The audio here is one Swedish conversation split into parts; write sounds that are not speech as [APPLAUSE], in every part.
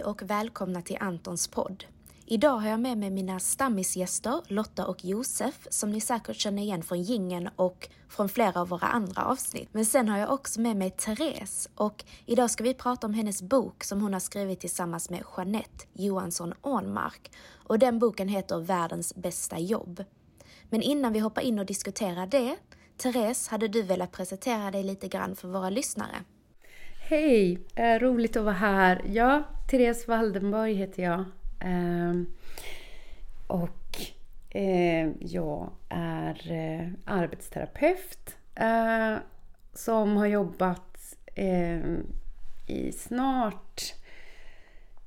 Hej och välkomna till Antons podd. Idag har jag med mig mina stammisgäster Lotta och Josef som ni säkert känner igen från gingen och från flera av våra andra avsnitt. Men sen har jag också med mig Therese och idag ska vi prata om hennes bok som hon har skrivit tillsammans med Jeanette Johansson Ånmark och den boken heter Världens bästa jobb. Men innan vi hoppar in och diskuterar det, Therese, hade du velat presentera dig lite grann för våra lyssnare? Hej! Eh, roligt att vara här. Ja, Therese Waldenborg heter jag. Eh, och eh, jag är eh, arbetsterapeut eh, som har jobbat eh, i snart,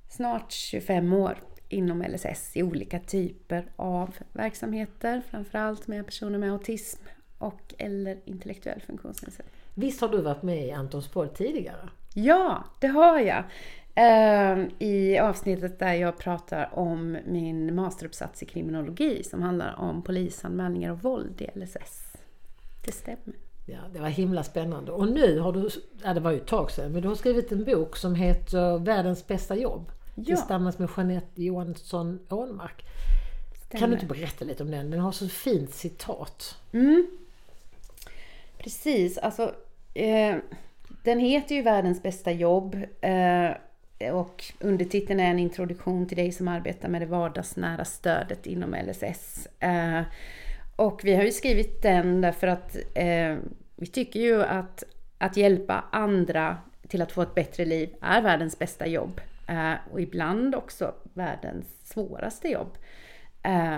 snart 25 år inom LSS i olika typer av verksamheter. Framförallt med personer med autism och eller intellektuell funktionsnedsättning. Visst har du varit med i Antons podd tidigare? Ja, det har jag. Ehm, I avsnittet där jag pratar om min masteruppsats i kriminologi som handlar om polisanmälningar och våld i LSS. Det stämmer. Ja, det var himla spännande. Och nu har du, ja det var ju ett tag sedan, men du har skrivit en bok som heter Världens bästa jobb. Ja. Tillsammans med Jeanette Johansson Ånmark. Kan du inte berätta lite om den? Den har så fint citat. Mm. Precis, alltså eh, den heter ju Världens bästa jobb eh, och undertiteln är en introduktion till dig som arbetar med det vardagsnära stödet inom LSS. Eh, och vi har ju skrivit den därför att eh, vi tycker ju att att hjälpa andra till att få ett bättre liv är världens bästa jobb. Eh, och ibland också världens svåraste jobb. Eh,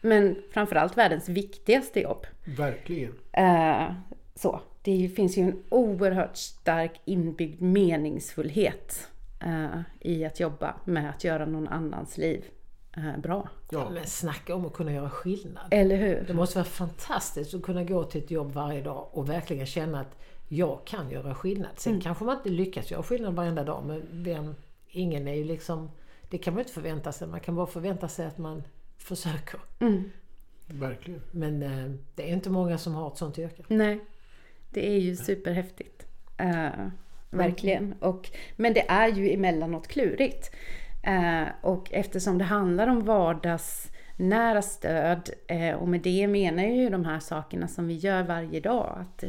men framförallt världens viktigaste jobb. Verkligen. Eh, så. Det ju- finns ju en oerhört stark inbyggd meningsfullhet eh, i att jobba med att göra någon annans liv eh, bra. Ja. Men snacka om att kunna göra skillnad. Eller hur? Det måste vara fantastiskt att kunna gå till ett jobb varje dag och verkligen känna att jag kan göra skillnad. Sen Mm. kanske man inte lyckas göra skillnad varenda dag men vem, ingen är ju liksom... Det kan man inte förvänta sig. Man kan bara förvänta sig att man försöker. Mm. Verkligen. Men eh, det är inte många som har ett sånt yrke. Nej, det är ju superhäftigt. Eh, verkligen. Och, men det är ju emellanåt klurigt. Eh, och eftersom det handlar om vardagsnära stöd eh, och med det menar jag ju de här sakerna som vi gör varje dag. Att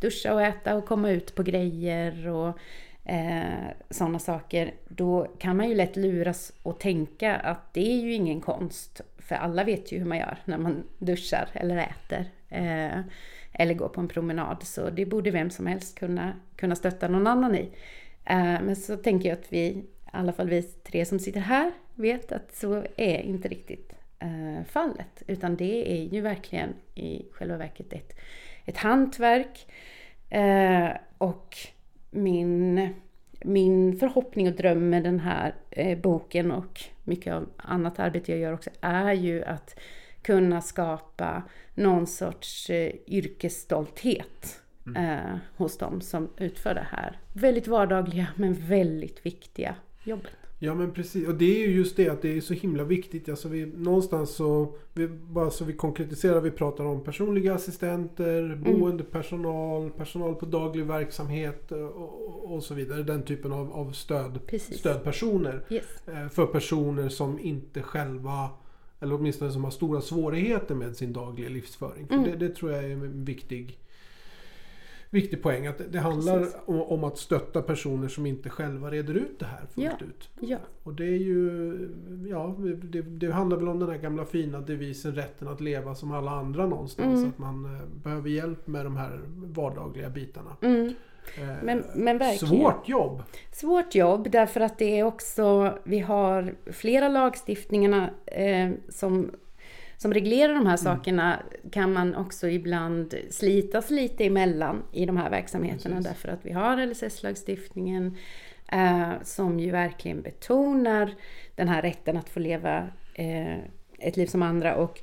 duscha och äta och komma ut på grejer och eh, sådana saker. Då kan man ju lätt luras och tänka att det är ju ingen konst. För alla vet ju hur man gör när man duschar eller äter. Eh, eller går på en promenad. Så det borde vem som helst kunna, kunna stötta någon annan i. Eh, men så tänker jag att vi, i alla fall vi tre som sitter här, vet att så är inte riktigt eh, fallet. Utan det är ju verkligen i själva verket ett, ett hantverk. Eh, och min, min förhoppning och dröm med den här boken och mycket av annat arbete jag gör också är ju att kunna skapa någon sorts eh, yrkesstolthet eh, hos dem som utför det här väldigt vardagliga men väldigt viktiga jobbet. Ja men precis och det är ju just det att det är så himla viktigt. Alltså vi, någonstans så, vi, bara så vi konkretiserar, vi pratar om personliga assistenter, Mm. boendepersonal, personal på daglig verksamhet och, och, och så vidare. Den typen av, av stöd, Precis. stödpersoner. Yes. eh, För personer som inte själva eller åtminstone som har stora svårigheter med sin dagliga livsföring. För Mm. det, det tror jag är en viktig, viktig poäng. Att det- det handlar om, om att stötta personer som inte själva reder ut det här fullt Ja. ut. Ja, Och det är ju, ja, det, det handlar väl om den här gamla fina devisen rätten att leva som alla andra någonstans. Mm. Att man eh, behöver hjälp med de här vardagliga bitarna. mm. Eh, men, men verkligen. Svårt jobb! Svårt jobb därför att det är också, vi har flera lagstiftningarna eh, som, som reglerar de här sakerna kan man också ibland slitas lite emellan i de här verksamheterna Precis. därför att vi har LSS-lagstiftningen eh, som ju verkligen betonar den här rätten att få leva eh, ett liv som andra och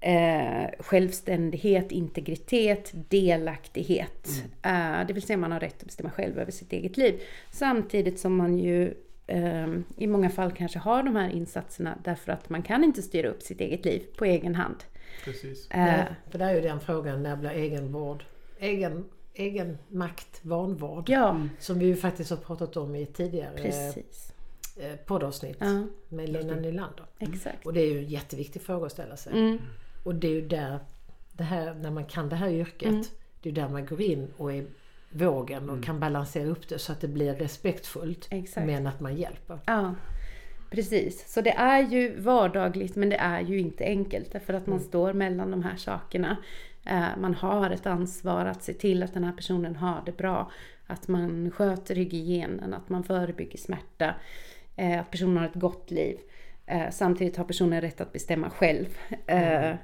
eh, självständighet, integritet, delaktighet. Eh, det vill säga man har rätt att bestämma själv över sitt eget liv. Samtidigt som man ju eh, i många fall kanske har de här insatserna därför att man kan inte styra upp sitt eget liv på egen hand. Precis. Eh, Nej, för det är ju den frågan, när blir egenvård? Egen, egen makt, vanvård. ja, Som vi ju faktiskt har pratat om i tidigare precis. eh, poddavsnitt Ja, med Lena Nylander. exakt. Och det är ju en jätteviktig fråga att ställa sig. Mm, Och det är ju där, det här, när man kan det här yrket, Mm. det är där man går in och är vågen och kan balansera upp det så att det blir respektfullt. Exakt. Men att man hjälper. Ja, precis. Så det är ju vardagligt men det är ju inte enkelt därför att man står mellan de här sakerna. Eh, Man har ett ansvar att se till att den här personen har det bra. Att man sköter hygienen, att man förebygger smärta. eh, Att personen har ett gott liv. Eh, Samtidigt har personen rätt att bestämma själv. Eh,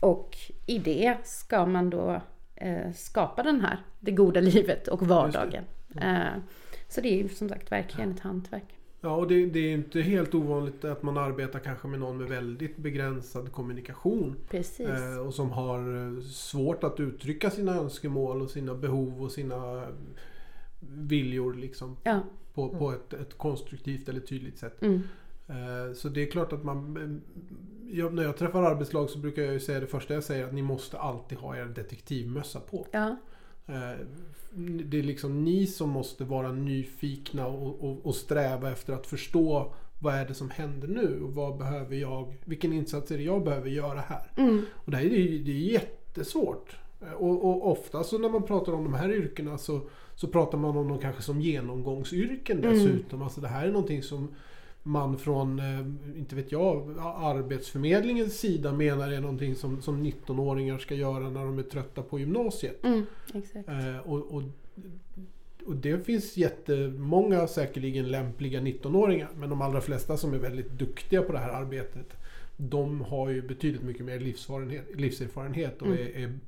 Och i det ska man då eh, skapa den här, det goda livet och vardagen. Eh, Så det är ju som sagt verkligen ett hantverk. Ja, och det, det är inte helt ovanligt att man arbetar kanske med någon med väldigt begränsad kommunikation. Eh, och som har svårt att uttrycka sina önskemål och sina behov och sina viljor liksom. Ja. På, på ett, ett konstruktivt eller tydligt sätt. Mm. Eh, Så det är klart att man... eh, Jag, när jag träffar arbetslag så brukar jag ju säga det första jag säger att ni måste alltid ha er detektivmössa på. Ja. Eh, Det är liksom ni som måste vara nyfikna och, och, och sträva efter att förstå vad är det som händer nu och vad behöver jag, vilken insats är det jag behöver göra här? Mm. Och det här är det är jättesvårt. Och, och ofta så när man pratar om de här yrkena så, så pratar man om dem kanske som genomgångsyrken Mm. dessutom. Alltså det här är någonting som man från, eh, inte vet jag, Arbetsförmedlingens sida menar är någonting som, som 19-åringar ska göra när de är trötta på gymnasiet. Mm. Eh, och, och, och det finns jättemånga säkerligen lämpliga 19-åringar. Men de allra flesta som är väldigt duktiga på det här arbetet. De har ju betydligt mycket mer livserfarenhet och Mm. är, är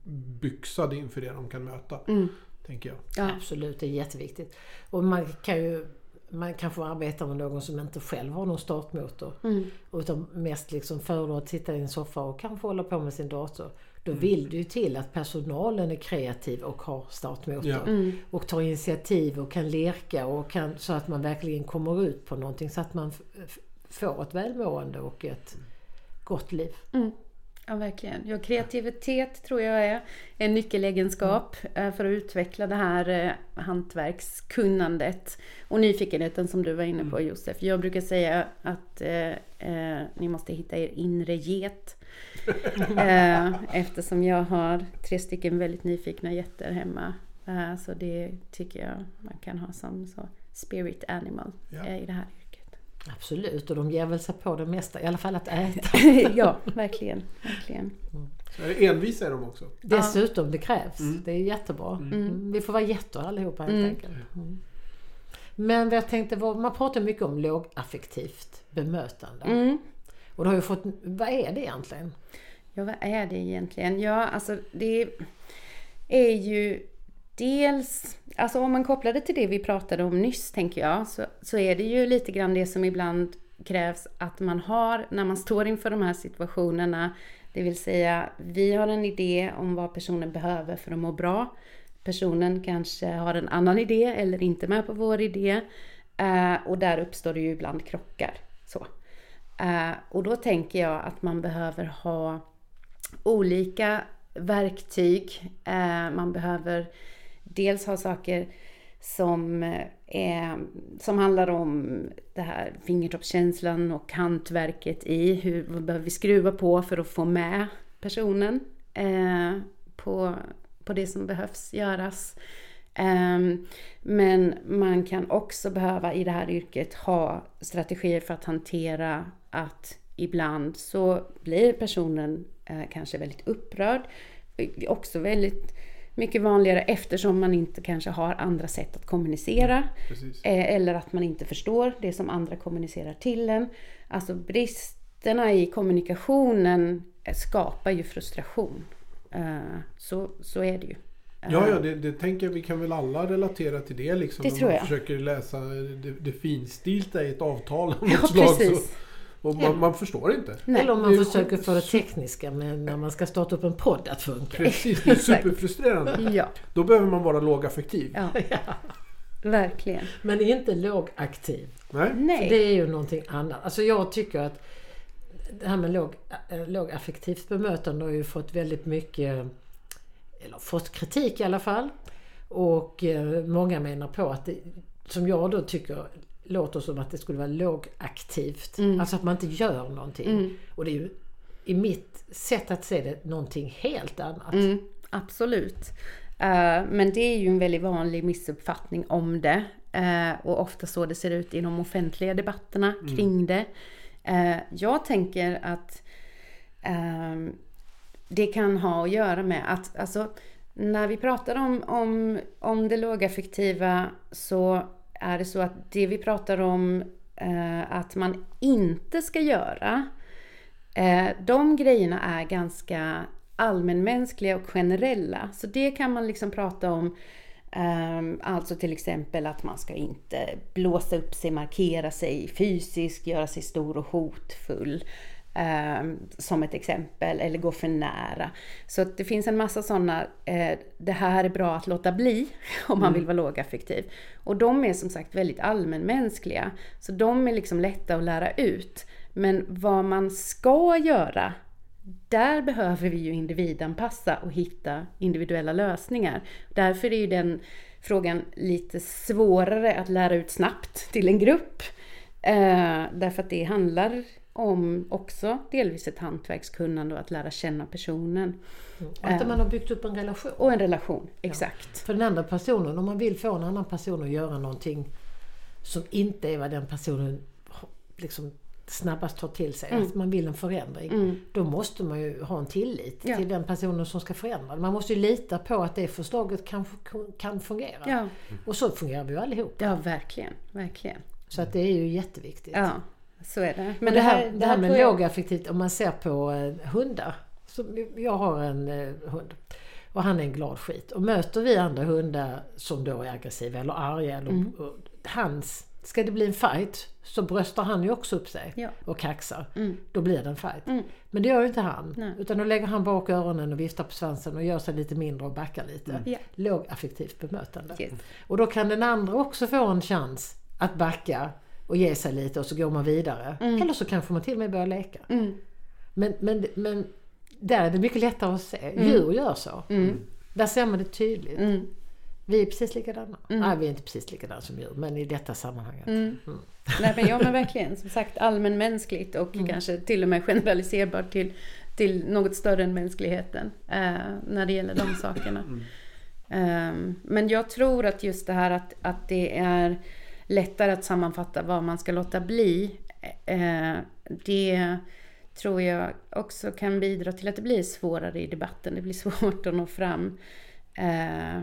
byxade inför det de kan möta. Mm. Tänker jag. Ja. Absolut, det är jätteviktigt. Och man kan ju man kan få arbeta med någon som inte själv har någon startmotor. Mm. Utan mest liksom föredrar att sitta i en soffa och kanske hålla på med sin dator. Då Mm. vill det ju till att personalen är kreativ och har startmotor. Ja. Mm. Och tar initiativ och kan leka och kan, så att man verkligen kommer ut på någonting. Så att man får ett välmående och ett gott liv. Mm. Ja, verkligen. Ja, kreativitet tror jag är en nyckelegenskap eh, för att utveckla det här eh, hantverkskunnandet. Och nyfikenheten som du var inne på Josef. Jag brukar säga att eh, eh, ni måste hitta er inre get. [LAUGHS] eh, eftersom jag har tre stycken väldigt nyfikna getter hemma. Så det tycker jag man kan ha som så spirit animal Ja. i det här. Absolut, och de ger väl sig på det mesta. I alla fall att äta. [LAUGHS] ja, verkligen. verkligen. Så är det envisa är de också. Dessutom, det krävs. Mm. Det är jättebra. Mm. Mm. Vi får vara jätter allihopa helt Mm. enkelt. Mm. Men jag tänkte, man pratar mycket om lågaffektivt bemötande. Mm. Och du har ju fått, vad är det egentligen? Ja, vad är det egentligen? Ja, alltså det är ju dels, alltså om man kopplar det till det vi pratade om nyss tänker jag, så, så är det ju lite grann det som ibland krävs att man har när man står inför de här situationerna. Det vill säga, vi har en idé om vad personen behöver för att må bra. personen kanske har en annan idé eller inte med på vår idé. Eh, och där uppstår det ju ibland krockar. Så. Eh, och då tänker jag att man behöver ha olika verktyg. Eh, man behöver dels ha saker som, är, som handlar om det här fingertoppskänslan och hantverket i hur vad behöver vi skruva på för att få med personen eh, på, på det som behövs göras. Ehm, men man kan också behöva i det här yrket ha strategier för att hantera att ibland så blir personen eh, kanske väldigt upprörd. Också väldigt mycket vanligare eftersom man inte kanske har andra sätt att kommunicera. Mm, eller att man inte förstår det som andra kommunicerar till en. Alltså bristerna i kommunikationen skapar ju frustration. Uh, så, så är det ju. Ja, ja det, det tänker jag vi kan väl alla relatera till det liksom. Det tror jag. man försöker läsa det, det finstilta i ett avtal av ja, slag. Så, och man, ja. man, förstår inte. Nej. Eller om man försöker få det tekniska med när man ska starta upp en podd att funka. Precis, det är [LAUGHS] superfrustrerande. ja. Då behöver man vara lågaffektiv. Ja. [LAUGHS] ja. Verkligen. Men inte lågaktiv. Nej. Det är ju någonting annat. Alltså jag tycker att det här med låg, äh, lågaffektivt bemötande har ju fått väldigt mycket eller fått kritik i alla fall. Och eh, många menar på att det, som jag då tycker låter som att det skulle vara lågaktivt. Mm. Alltså att man inte gör någonting. Mm. Och det är ju i mitt sätt att se det någonting helt annat. Mm, absolut. Uh, men det är ju en väldigt vanlig missuppfattning om det. Uh, och ofta så det ser ut i de offentliga debatterna mm. kring det. Uh, jag tänker att ehm, det kan ha att göra med att alltså, när vi pratar om, om, om det lågaffektiva så är det så att det vi pratar om eh, att man inte ska göra, eh, de grejerna är ganska allmänmänskliga och generella. Så det kan man liksom prata om eh, alltså till exempel att man ska inte blåsa upp sig, markera sig fysiskt, göra sig stor och hotfull. Eh, som ett exempel, eller gå för nära. Så det finns en massa sådana, eh, det här är bra att låta bli [LAUGHS] om man mm. vill vara lågaffektiv. Och de är som sagt väldigt allmänmänskliga. Så de är liksom lätta att lära ut. Men vad man ska göra, där behöver vi ju individanpassa och hitta individuella lösningar. Därför är ju den frågan lite svårare att lära ut snabbt till en grupp. Eh, därför att det handlar om också delvis ett hantverkskunnande och att lära känna personen. Mm. Att man har byggt upp en relation. Och en relation, exakt. Ja. För den andra personen, om man vill få en annan person att göra någonting som inte är vad den personen liksom snabbast tar till sig, mm. att man vill en förändring. Mm. Då måste man ju ha en tillit ja. till den personen som ska förändra. Man måste ju lita på att det förslaget kan, kan fungera. Ja. Och så fungerar vi ju allihop. Ja, verkligen. verkligen. Så att det är ju jätteviktigt. Ja så är det. Men det här, det här, det här med jag... lågaffektivt, om man ser på eh, hundar. Så jag har en eh, hund. Och han är en glad skit. Och möter vi andra hundar som då är aggressiva eller arga. Eller, mm. hans, ska det bli en fight så bröstar han ju också upp sig ja. och kaxar. Mm. Då blir det en fight. Mm. Men det gör ju inte han. Nej. Utan då lägger han bak öronen och viftar på svansen och gör sig lite mindre och backar lite. Mm. Ja. Lågaffektivt bemötande. Yes. Och då kan den andra också få en chans att backa och ge sig lite och så går man vidare. Mm. Eller så kanske man till och med börjar leka. Mm. Men, men, men där är det mycket lättare att se. Mm. Djur gör så. Mm. Där ser man det tydligt. Mm. Vi är precis likadana. Mm. Nej, vi är inte precis likadana som djur, men i detta sammanhanget. Mm. Mm. Nej, men ja, men verkligen. Som sagt allmänmänskligt och kanske till och med generaliserbart till, till något större än mänskligheten eh, när det gäller de sakerna. Um, men jag tror att just det här att, att det är lättare att sammanfatta vad man ska låta bli. Eh, det tror jag också kan bidra till att det blir svårare i debatten. Det blir svårt att nå fram. Eh,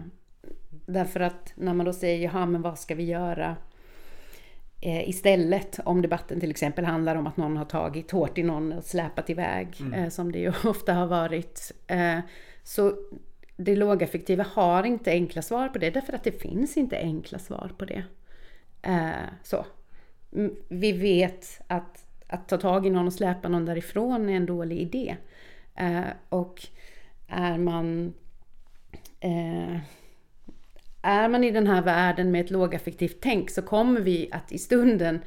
därför att när man då säger, jaha men vad ska vi göra? Eh, istället om debatten till exempel handlar om att någon har tagit hårt i någon och släpat iväg, mm. som det ju [LAUGHS] ofta har varit. så det lågaffektiva har inte enkla svar på det, därför att det finns inte enkla svar på det. Eh, så. Vi vet att, att ta tag i någon och släpa någon därifrån är en dålig idé. Eh, och är man... Eh, är man i den här världen med ett lågaffektivt tänk så kommer vi att i stunden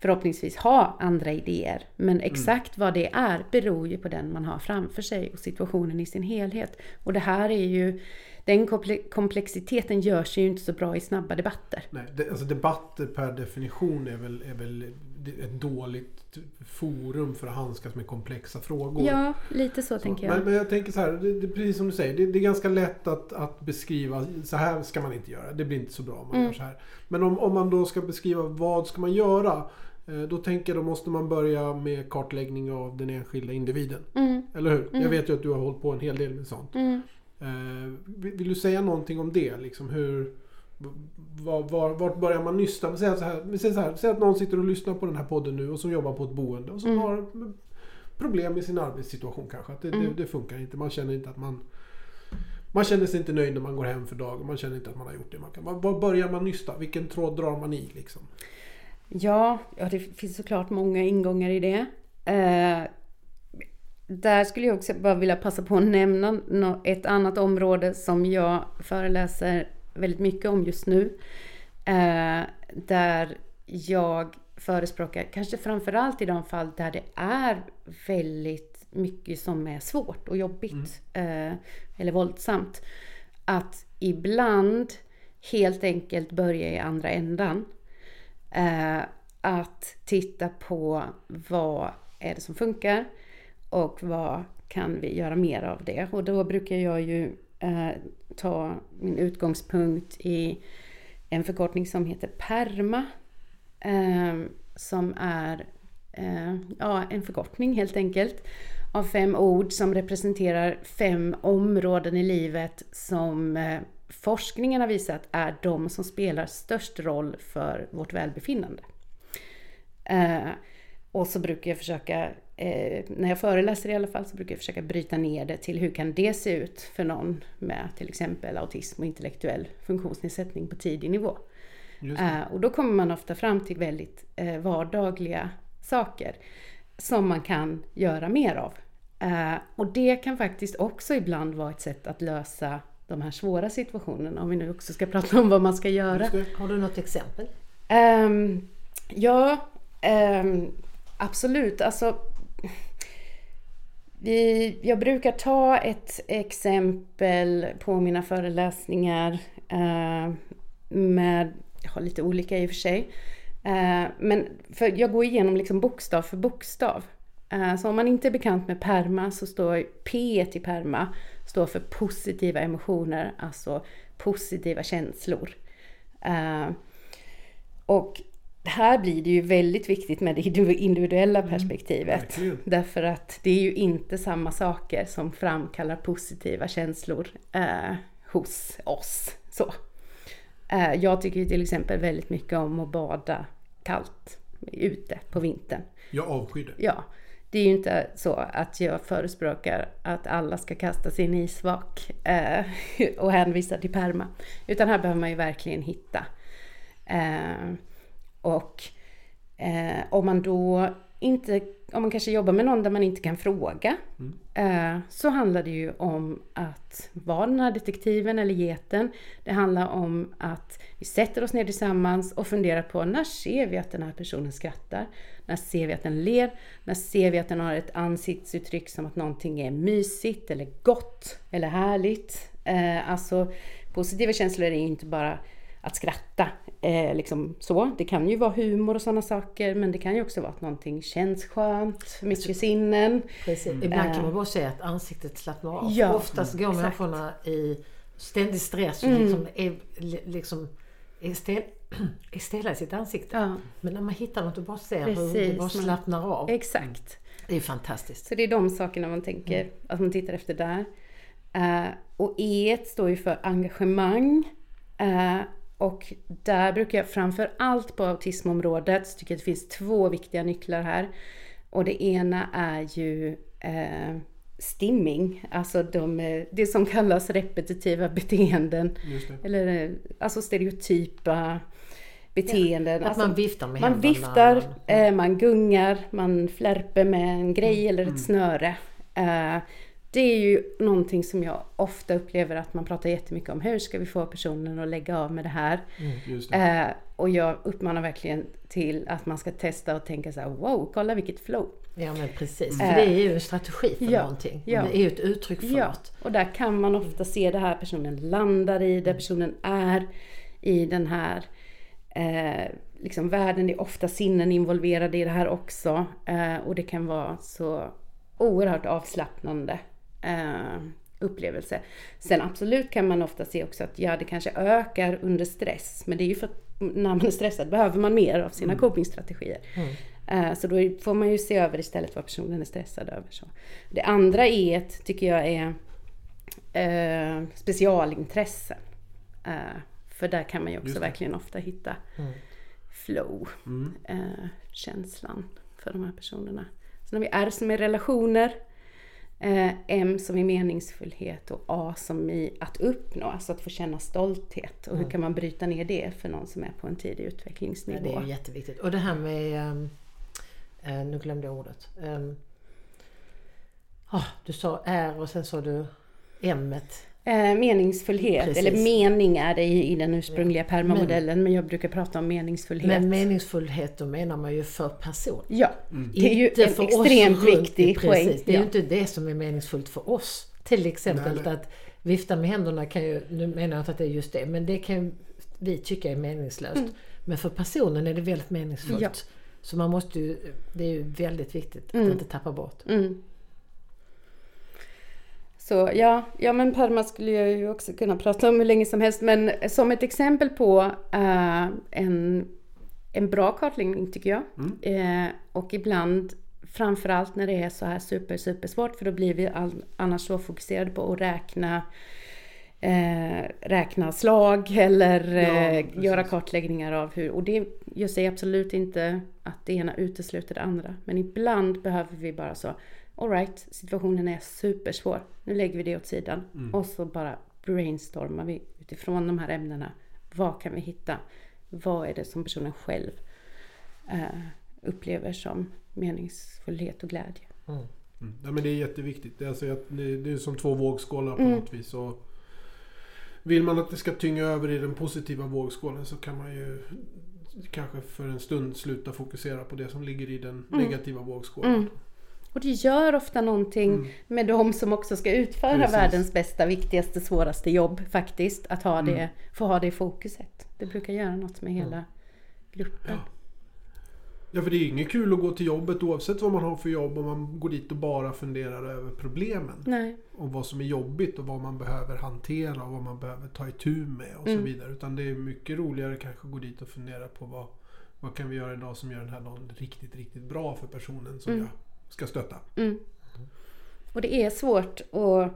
förhoppningsvis ha andra idéer. Men exakt vad det är beror ju på den man har framför sig och situationen i sin helhet. Och det här är ju den komplexiteten görs ju inte så bra i snabba debatter. Nej, det, alltså debatter per definition är väl, är väl ett dåligt forum för att handskas med komplexa frågor. Ja, lite så, så tänker jag. Men, men, jag tänker så här, det, det, precis som du säger, det, det, är ganska lätt att, att beskriva, så här ska man inte göra, det blir inte så bra om man mm. gör så här. Men om, om man då ska beskriva vad ska man göra? Eh, då tänker jag då måste man börja med kartläggning av den enskilda individen. Mm. Eller hur? Mm. Jag vet ju att du har hållit på en hel del med sånt. Mm. Eh, vill du säga någonting om det? Liksom hur, var, var, vart börjar man nysta? Säg, så här, säg, så här, säg att någon sitter och lyssnar på den här podden nu och som jobbar på ett boende och som mm. har problem i sin arbetssituation kanske. Att det, mm. det, det, funkar inte. Man känner inte att man man känner sig inte nöjd när man går hem för dagen. Man känner inte att man har gjort det man kan. Var börjar man nysta? Vilken tråd drar man i liksom? Ja, ja det finns såklart många ingångar i det. Eh, där skulle jag också bara vilja passa på att nämna ett annat område som jag föreläser väldigt mycket om just nu. Eh, där jag förespråkar, kanske framförallt i de fall där det är väldigt mycket som är svårt och jobbigt mm. eh, eller våldsamt. Att ibland helt enkelt börja i andra ändan. Eh, att titta på vad är det som funkar och vad kan vi göra mer av det? Och då brukar jag ju eh, ta min utgångspunkt i en förkortning som heter PERMA. Eh, som är eh, ja, en förkortning helt enkelt av fem ord som representerar fem områden i livet som eh, forskningen har visat är de som spelar störst roll för vårt välbefinnande. Eh, och så brukar jag försöka, eh, när jag föreläser i alla fall, så brukar jag försöka bryta ner det till hur kan det se ut för någon med till exempel autism och intellektuell funktionsnedsättning på tidig nivå. Eh, och då kommer man ofta fram till väldigt eh, vardagliga saker som man kan göra mer av. Eh, och det kan faktiskt också ibland vara ett sätt att lösa de här svåra situationerna, om vi nu också ska prata om vad man ska göra. Har du något exempel? Um, ja, um, absolut. Alltså, vi, jag brukar ta ett exempel på mina föreläsningar eh, med, jag har lite olika i och för sig, eh, men för jag går igenom liksom bokstav för bokstav. Eh, så om man inte är bekant med PERMA så står P i PERMA står för positiva emotioner, alltså positiva känslor. Eh, och här blir det ju väldigt viktigt med det individuella mm, perspektivet. Mm, därför att det är ju inte samma saker som framkallar positiva känslor uh, hos oss. Så. Uh, jag tycker till exempel väldigt mycket om att bada kallt ute på vintern. Jag avskyr det. Ja det är ju inte så att jag förespråkar att alla ska kasta sin isvak eh, [LAUGHS] och hänvisa till perma. Utan här behöver man ju verkligen hitta. Eh, och eh, om man då inte, om man kanske jobbar med någon där man inte kan fråga, mm. eh, så handlar det ju om att vara den här detektiven eller geten. Det handlar om att vi sätter oss ner tillsammans och funderar på när ser vi att den här personen skrattar? När ser vi att den ler? När ser vi att den har ett ansiktsuttryck som att någonting är mysigt eller gott eller härligt? Eh, alltså positiva känslor är inte bara att skratta. Eh, liksom så. Det kan ju vara humor och sådana saker men det kan ju också vara att någonting känns skönt, mycket sinnen. Precis. Mm. Ibland kan man bara säga att ansiktet slappnar av. Ja, Oftast går människorna i ständig stress och mm. liksom, är, liksom är, stel, [CLEARS THROAT] är stela i sitt ansikte. Ja. Men när man hittar något och bara ser Precis, hur det bara slappnar av. Exakt. Det är fantastiskt. Så det är de sakerna man tänker, mm. att man tittar efter där. Uh, och E står ju för engagemang. Och där brukar jag framför allt på autismområdet tycka att det finns två viktiga nycklar här. Och det ena är ju eh, stimming, alltså de, det som kallas repetitiva beteenden. Eller eh, alltså stereotypa beteenden. Ja, att man viftar med Man viftar, man, eh, man gungar, man flärper med en grej mm, eller ett mm. snöre. Eh, det är ju någonting som jag ofta upplever att man pratar jättemycket om. Hur ska vi få personen att lägga av med det här? Just det. Eh, och jag uppmanar verkligen till att man ska testa och tänka så här: wow, kolla vilket flow. Ja men precis, Mm. för det är ju en strategi för Ja, någonting. ja. Det är ju ett uttryck för Ja, något. och där kan man ofta se det här personen landar i, där personen är i den här eh, liksom världen. Det är ofta sinnen involverade i det här också. Eh, och det kan vara så oerhört avslappnande eh, upplevelse. Sen absolut kan man ofta se också att ja, det kanske ökar under stress. Men det är ju för att när man är stressad behöver man mer av sina copingstrategier. Eh, Så då får man ju se över istället vad personen är stressad över. Så. Det andra ett, tycker jag är eh, specialintressen. Eh, för där kan man ju också verkligen ofta hitta flow, Mm. eh, känslan för de här personerna. Sen har vi R som är relationer, M som är meningsfullhet och A som i att uppnå, alltså att få känna stolthet. Och hur kan man bryta ner det för någon som är på en tidig Ja, utvecklingsnivå? det är ju jätteviktigt. Och det här med, ehm, eh, nu glömde jag ordet. Um, du sa R och sen sa du M. -et. Eh, meningsfullhet, Precis. eller mening är det i, i den ursprungliga permamodellen, men jag brukar prata om meningsfullhet. Men meningsfullhet då menar man ju för person. ja, det är ju Inte en för oss extremt runt- viktig precis. poäng. Det är ja. ju inte det som är meningsfullt för oss. Till exempel Nej, nej. att vifta med händerna kan ju, nu menar jag inte att det är just det, men det kan vi tycka är meningslöst. Men för personen är det väldigt meningsfullt. Ja. Så man måste ju, det är ju väldigt viktigt att Mm. inte tappa bort. Mm. Så ja, ja men PERMA skulle jag ju också kunna prata om hur länge som helst. Men som ett exempel på eh, en, en bra kartläggning tycker jag. Eh, och ibland, framförallt när det är så här super, super svårt. För då blir vi all, annars så fokuserade på att räkna eh, räkna slag eller eh, precis. göra kartläggningar av hur, och det, jag säger absolut inte att det ena utesluter det andra. Men ibland behöver vi bara så, alright, situationen är supersvår, nu lägger vi det åt sidan. Och så bara brainstormar vi utifrån de här ämnena. Vad kan vi hitta? Vad är det som personen själv eh, upplever som meningsfullhet och glädje? Mm. Ja, men det är jätteviktigt. Det är, alltså, det är som två vågskålar på Mm. något vis. Och vill man att det ska tynga över i den positiva vågskålen så kan man ju kanske för en stund sluta fokusera på det som ligger i den negativa vågskålen. Mm. Och det gör ofta någonting med de som också ska utföra Mm. Precis. världens bästa, viktigaste, svåraste jobb faktiskt. Att ha Mm. det, få ha det i fokuset. Det brukar göra något med hela gruppen. Ja. Ja, för det är inget kul att gå till jobbet oavsett vad man har för jobb om man går dit och bara funderar över problemen. Nej. Och vad som är jobbigt och vad man behöver hantera och vad man behöver ta itu med och så Mm. vidare. Utan det är mycket roligare kanske att gå dit och fundera på vad, vad kan vi göra idag som gör den här dagen riktigt, riktigt bra för personen som Mm. jag ska stötta. Mm. Och det är svårt och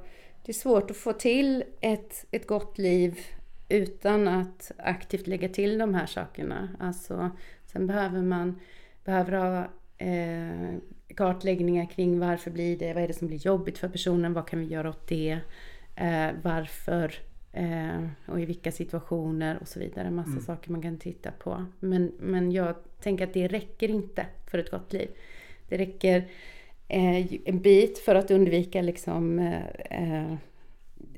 det är svårt att få till ett, ett gott liv utan att aktivt lägga till de här sakerna. Alltså, sen behöver man behöver ha eh, kartläggningar kring varför blir det, vad är det som blir jobbigt för personen, vad kan vi göra åt det, eh, varför eh, och i vilka situationer och så vidare. Massa saker man kan titta på. Men, men jag tänker att det räcker inte för ett gott liv. Det räcker eh, en bit för att undvika liksom eh, eh,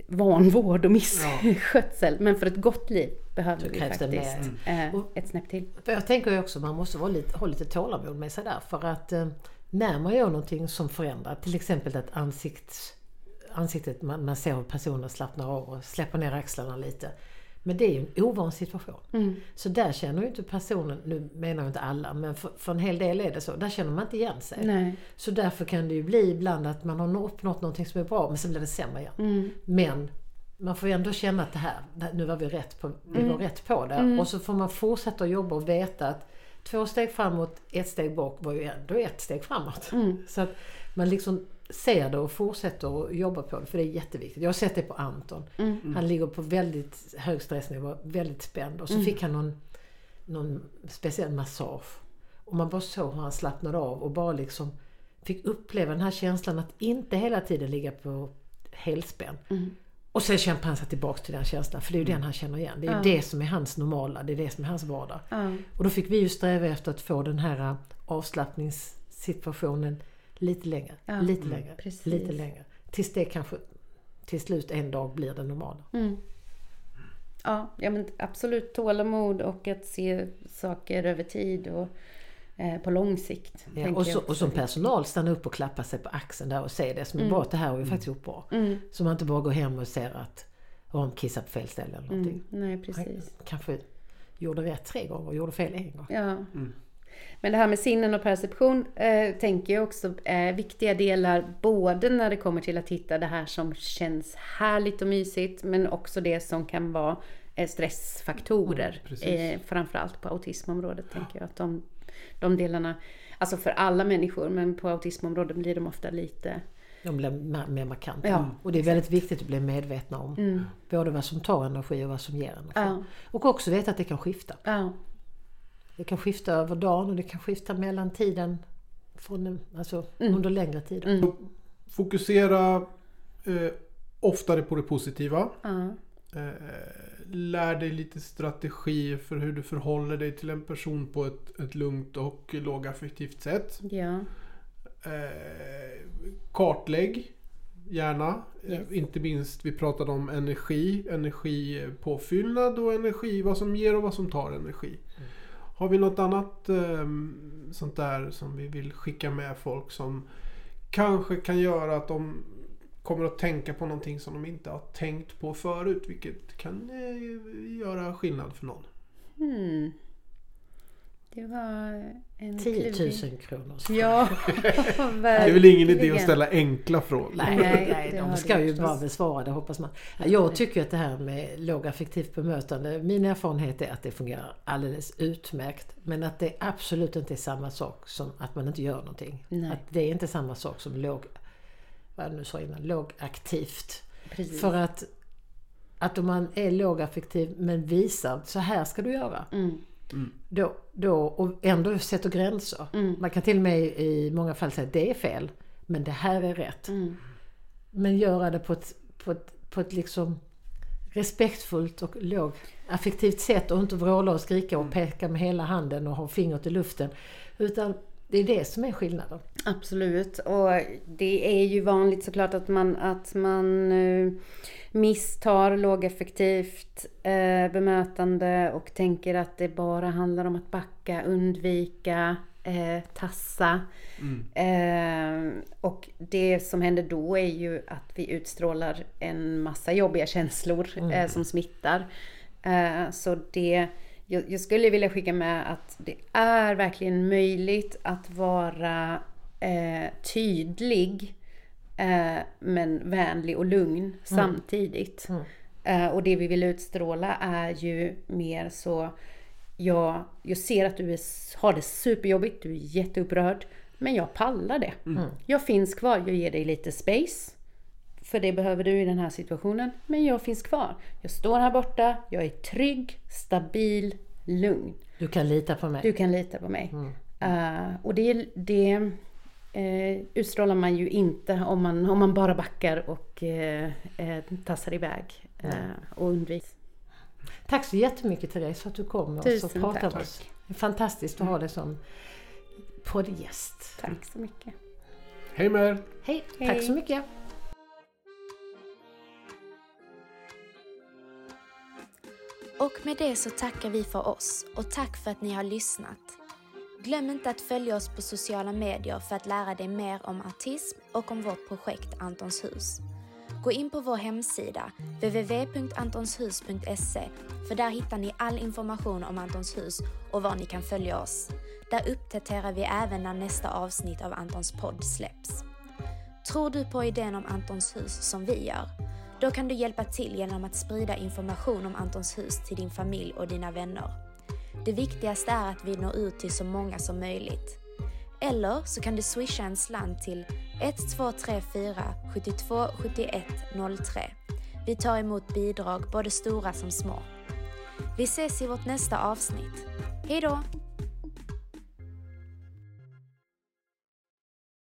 vanvård och misskötsel. [LAUGHS] Men för ett gott liv behöver vi faktiskt eh, ett snäpp till. För jag tänker också att man måste vara lite, ha lite tålamod med sig där. För att eh, när man gör någonting som förändrar, till exempel att ansikts, ansiktet, man, man ser hur personen slappnar av och släpper ner axlarna lite. Men det är ju en ovan situation. Mm. Så där känner ju inte personen, nu menar jag inte alla, men för, för en hel del är det så. Där känner man inte igen sig. Nej. Så därför kan det ju bli ibland att man har uppnått någonting som är bra men sen blir det sämre igen. Mm. Men man får ju ändå känna att det här, nu var vi rätt på, vi Mm. var rätt på det. Och så får man fortsätta jobba och veta att två steg framåt, ett steg bak var ju ändå ett steg framåt. Mm. Så att man liksom ser det och fortsätter att jobba på det, för det är jätteviktigt. Jag har sett det på Anton. Mm. Han ligger på väldigt hög stressnivå, väldigt spänd. Och så fick han någon, någon speciell massage. Och man bara såg hur han slappnade av och bara liksom fick uppleva den här känslan att inte hela tiden ligga på helspänn. Mm. Och sen kämpar han sig tillbaka till den känslan, för det är ju den han känner igen. Det är ju det som är hans normala, det är det som är hans vardag. Och då fick vi ju sträva efter att få den här äh, avslappningssituationen lite längre, Ja, lite längre, precis. lite längre. tills det kanske till slut en dag blir det normala. Mm. Ja, ja men absolut tålamod och att se saker över tid och eh, på lång sikt. Ja, och, så, och som personal stanna upp och klappa sig på axeln där och se det som är bra, att det här har vi faktiskt gjort bra. Mm. Så man inte bara går hem och ser att de kissar på fel ställe eller någonting. Mm. Nej, Han precis. kanske gjorde rätt tre gånger och gjorde fel en gång. Ja. Men det här med sinnen och perception eh, tänker jag också är viktiga delar både när det kommer till att hitta det här som känns härligt och mysigt men också det som kan vara eh, stressfaktorer. precis. eh, framförallt på autismområdet tänker jag att de, de delarna, alltså för alla människor men på autismområdet blir de ofta lite De blir mer markanta. Ja, och det är väldigt viktigt att bli medvetna om mm, både vad som tar energi och vad som ger energi. Ja. Och också veta att det kan skifta. ja, Det kan skifta över dagen och det kan skifta mellan tiden från, alltså, Mm. under längre tid. mm, Fokusera eh, oftare på det positiva. ja, Eh, lär dig lite strategier för hur du förhåller dig till en person på ett, ett lugnt och lågaffektivt sätt. ja, Eh, kartlägg gärna. Eh, Yes. inte minst, vi pratade om energi, energipåfyllnad och energi, vad som ger och vad som tar energi. Har vi något annat eh, sånt där som vi vill skicka med folk som kanske kan göra att de kommer att tänka på någonting som de inte har tänkt på förut, vilket kan eh, göra skillnad för någon. hmm. Det var en 10 klurig- 000 kronor. Ja, [LAUGHS] Det är väl ingen idé att ställa enkla frågor. Nej, Nej, de ska ju förstås. bara besvara det hoppas man. Ja, Jag tycker att det här med lågaffektivt bemötande, min erfarenhet är att det fungerar alldeles utmärkt. Men att det absolut inte är samma sak som att man inte gör någonting. Nej. Att det är inte samma sak som låg, vad nu sa innan, lågaktivt. Precis. För att, att om man är lågaffektiv men visar, så här ska du göra. Mm. Då, då, och ändå sätter gränser. Mm. Man kan till och med i många fall säga det är fel, men det här är rätt. Mm. Men göra det på ett, på ett, på ett liksom respektfullt och lågaffektivt sätt och inte vråla och skrika och peka med hela handen och ha fingret i luften. Utan det är det som är skillnaden. Absolut. Och det är ju vanligt såklart att man, att man eh, misstar lågeffektivt eh, bemötande och tänker att det bara handlar om att backa, undvika, eh, tassa. Eh, och det som händer då är ju att vi utstrålar en massa jobbiga känslor eh, som smittar. Så det, jag, jag skulle vilja skicka med att det är verkligen möjligt att vara eh, tydlig eh, men vänlig och lugn samtidigt. Eh, och det vi vill utstråla är ju mer så jag, jag ser att du är, har det superjobbigt, du är jätteupprörd. Men jag pallar det. Jag finns kvar, jag ger dig lite space. För det behöver du i den här situationen. Men jag finns kvar. Jag står här borta, jag är trygg, stabil, lugn. Du kan lita på mig. Du kan lita på mig. Eh, och det, det uh, utstrålar man ju inte om man, om man bara backar och uh, uh, tassar iväg uh, och undviker. Tack så jättemycket Therese för att du kom och Tusen pratade tack. med oss. Det är fantastiskt att ha dig som poddgäst. Tack så mycket. Hej med er! Hej, Hej. tack så mycket. Och med det så tackar vi för oss och tack för att ni har lyssnat. Glöm inte att följa oss på sociala medier för att lära dig mer om autism och om vårt projekt Antons hus. Gå in på vår hemsida www.antonshus.se för där hittar ni all information om Antons hus och var ni kan följa oss. Där uppdaterar vi även när nästa avsnitt av Antons podd släpps. Tror du på idén om Antons hus som vi gör? Då kan du hjälpa till genom att sprida information om Antons hus till din familj och dina vänner. Det viktigaste är att vi når ut till så många som möjligt. Eller så kan du swisha en slant till 1234 72 71 03. Vi tar emot bidrag, både stora som små. Vi ses i vårt nästa avsnitt. Hej då!